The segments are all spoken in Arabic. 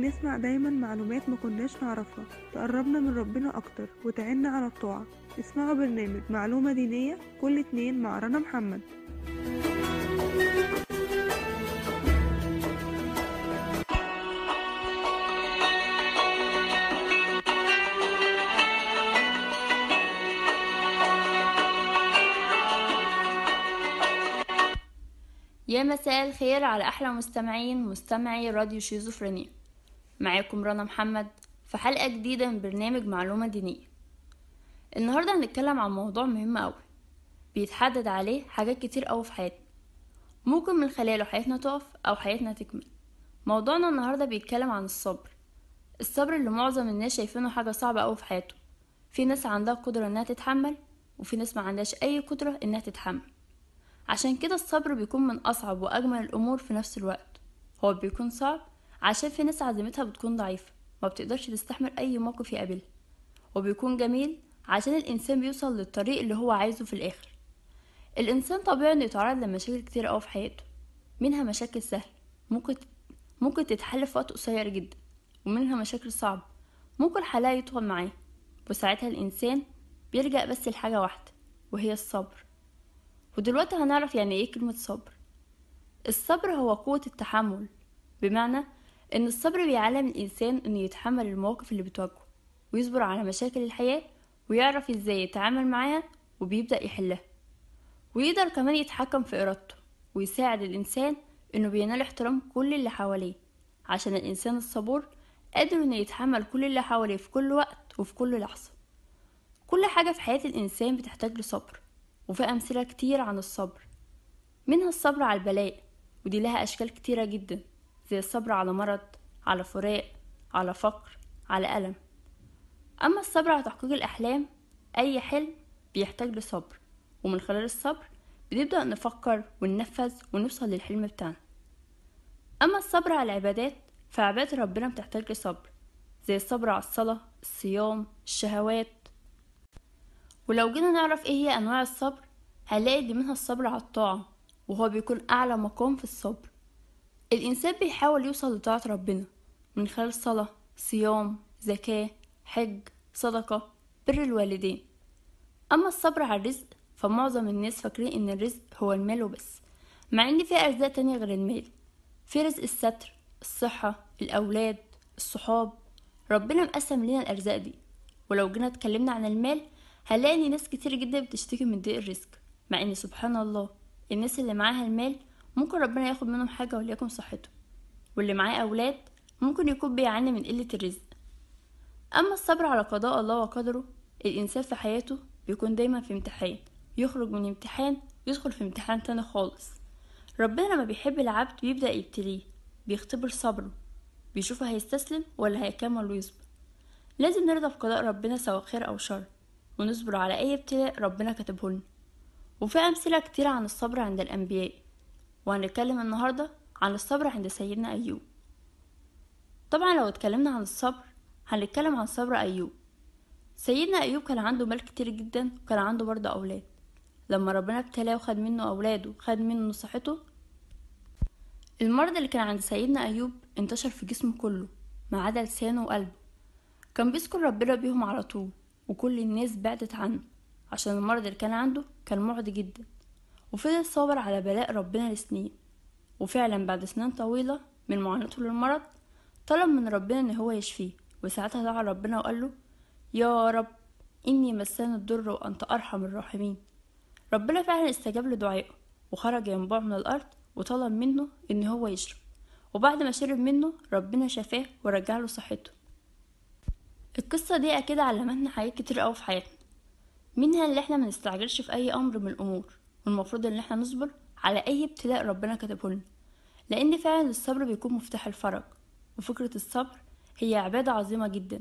نسمع دايما معلومات ما كناش نعرفها. تقربنا من ربنا أكتر وتعيننا على الطاعة. اسمعوا برنامج معلومة دينية كل اتنين مع رنا محمد. يا مساء الخير على أحلى مستمعين مستمعي راديو شيزوفرينيا. معاكم رنا محمد في حلقة جديدة من برنامج معلومة دينية. النهاردة هنتكلم عن موضوع مهم أوي. بيتحدد عليه حاجات كتير أوي في حياتنا. ممكن من خلاله حياتنا تقف أو حياتنا تكمل. موضوعنا النهاردة بيتكلم عن الصبر. الصبر اللي معظم الناس شايفينه حاجة صعبة أوي في حياته. في ناس عندها قدرة إنها تتحمل وفي ناس ما عندهاش أي قدرة إنها تتحمل. عشان كده الصبر بيكون من أصعب وأجمل الأمور في نفس الوقت. هو بيكون صعب عشان في ناس عزيمتها بتكون ضعيفة ما بتقدرش تستحمل أي موقف يقابلها. وبيكون جميل عشان الإنسان بيوصل للطريق اللي هو عايزه في الآخر. الإنسان طبيعي إنه يتعرض لمشاكل كتير أوي في حياته منها مشاكل سهلة ممكن ممكن تتحل في وقت قصير جدا ومنها مشاكل صعبة ممكن حلها يطول معاه. وساعتها الإنسان بيلجأ بس لحاجة واحدة وهي الصبر. ودلوقتي هنعرف يعني إيه كلمة صبر. الصبر هو قوة التحمل بمعنى إن الصبر بيعلم الإنسان إنه يتحمل المواقف اللي بتواجهه ويصبر على مشاكل الحياة ويعرف إزاي يتعامل معاها وبيبدأ يحلها. ويقدر كمان يتحكم في إرادته ويساعد الإنسان إنه بينال احترام كل اللي حواليه عشان الإنسان الصبور قادر إنه يتحمل كل اللي حواليه في كل وقت وفي كل لحظة. كل حاجة في حياة الإنسان بتحتاج لصبر. وفي أمثلة كتير عن الصبر. منها الصبر على البلاء ودي لها أشكال كتيرة جدا زي الصبر على مرض على فراق على فقر على ألم. أما الصبر على تحقيق الأحلام أي حلم بيحتاج لصبر ومن خلال الصبر بنبدأ نفكر وننفذ ونوصل للحلم بتاعنا. أما الصبر على العبادات فعبادة ربنا بتحتاج لصبر زي الصبر على الصلاة الصيام الشهوات ولو جينا نعرف إيه هي انواع الصبر هنلاقي اللي منها الصبر على الطاعة وهو بيكون أعلى مقام في الصبر. الإنسان بيحاول يوصل لطاعة ربنا من خلال صلاة صيام زكاة حج صدقة بر الوالدين. أما الصبر على الرزق فمعظم الناس فاكرين إن الرزق هو المال وبس مع إن في ارزاق تانية غير المال. في رزق الستر الصحة الأولاد الصحاب. ربنا مقسم لنا الارزاق دي. ولو جينا اتكلمنا عن المال هنلاقي ان ناس كتير جدا بتشتكي من ضيق الرزق مع إن سبحان الله الناس اللي معاها المال ممكن ربنا ياخد منهم حاجة وليكن صحته واللي معاه أولاد ممكن يكون بيعاني من قلة الرزق. أما الصبر على قضاء الله وقدره الإنسان في حياته بيكون دايما في امتحان يخرج من امتحان يدخل في امتحان تاني خالص. ربنا لما بيحب العبد بيبدأ يبتليه بيختبر صبره بيشوف هيستسلم ولا هيكمل ويصبر. لازم نرضى بقضاء ربنا سواء خير أو شر. ونصبر على أي ابتلاء ربنا كاتبه لنا وفي أمثلة كتير عن الصبر عند الأنبياء. وهنتكلم النهاردة عن الصبر عند سيدنا أيوب. طبعا لو اتكلمنا عن الصبر هنتكلم عن صبر أيوب. سيدنا أيوب كان عنده مال كتير جدا وكان عنده برضه أولاد. لما ربنا ابتلاه وخد منه أولاده وخد منه صحته المرض اللي كان عند سيدنا أيوب انتشر في جسمه كله ما عدا لسانه وقلبه. كان بيذكر ربنا بيهم على طول. وكل الناس بعدت عنه عشان المرض اللي كان عنده كان معدي جدا. وفضل صابر على بلاء ربنا لسنين. وفعلا بعد سنين طويلة من معاناته للمرض طلب من ربنا إن هو يشفيه. وساعتها دعا ربنا وقال له يا رب إني مساني الضر وأنت أرحم الراحمين. ربنا فعلا استجاب لدعائه وخرج ينبوع من الأرض وطلب منه إن هو يشرب. وبعد ما شرب منه ربنا شفاه ورجع له صحته. القصة دي أكيد علمتنا حاجات كتير أوي في حياتنا. منها اللي إحنا منستعجلش في أي أمر من الأمور؟ والمفروض إن إحنا نصبر على أي ابتلاء ربنا كتبهولنا لأن فعلا الصبر بيكون مفتاح الفرج وفكرة الصبر هي عبادة عظيمة جدا.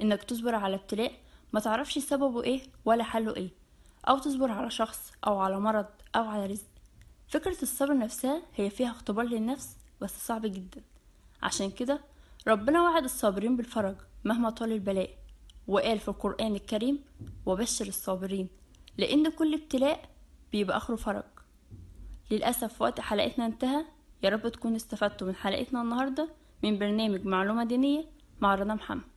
إنك تصبر على ابتلاء ما تعرفش سببه إيه ولا حله إيه. أو تصبر على شخص أو على مرض أو على رزق. فكرة الصبر نفسها هي فيها اختبار للنفس بس صعب جدا. عشان كده ربنا وعد الصابرين بالفرج. مهما طال البلاء وقال في القرآن الكريم وبشر الصابرين لأن كل ابتلاء بيبقى آخره فرج. للأسف وقت حلقتنا انتهى. يا رب تكونوا استفدتوا من حلقتنا النهاردة من برنامج معلومة دينية مع رنا محمد.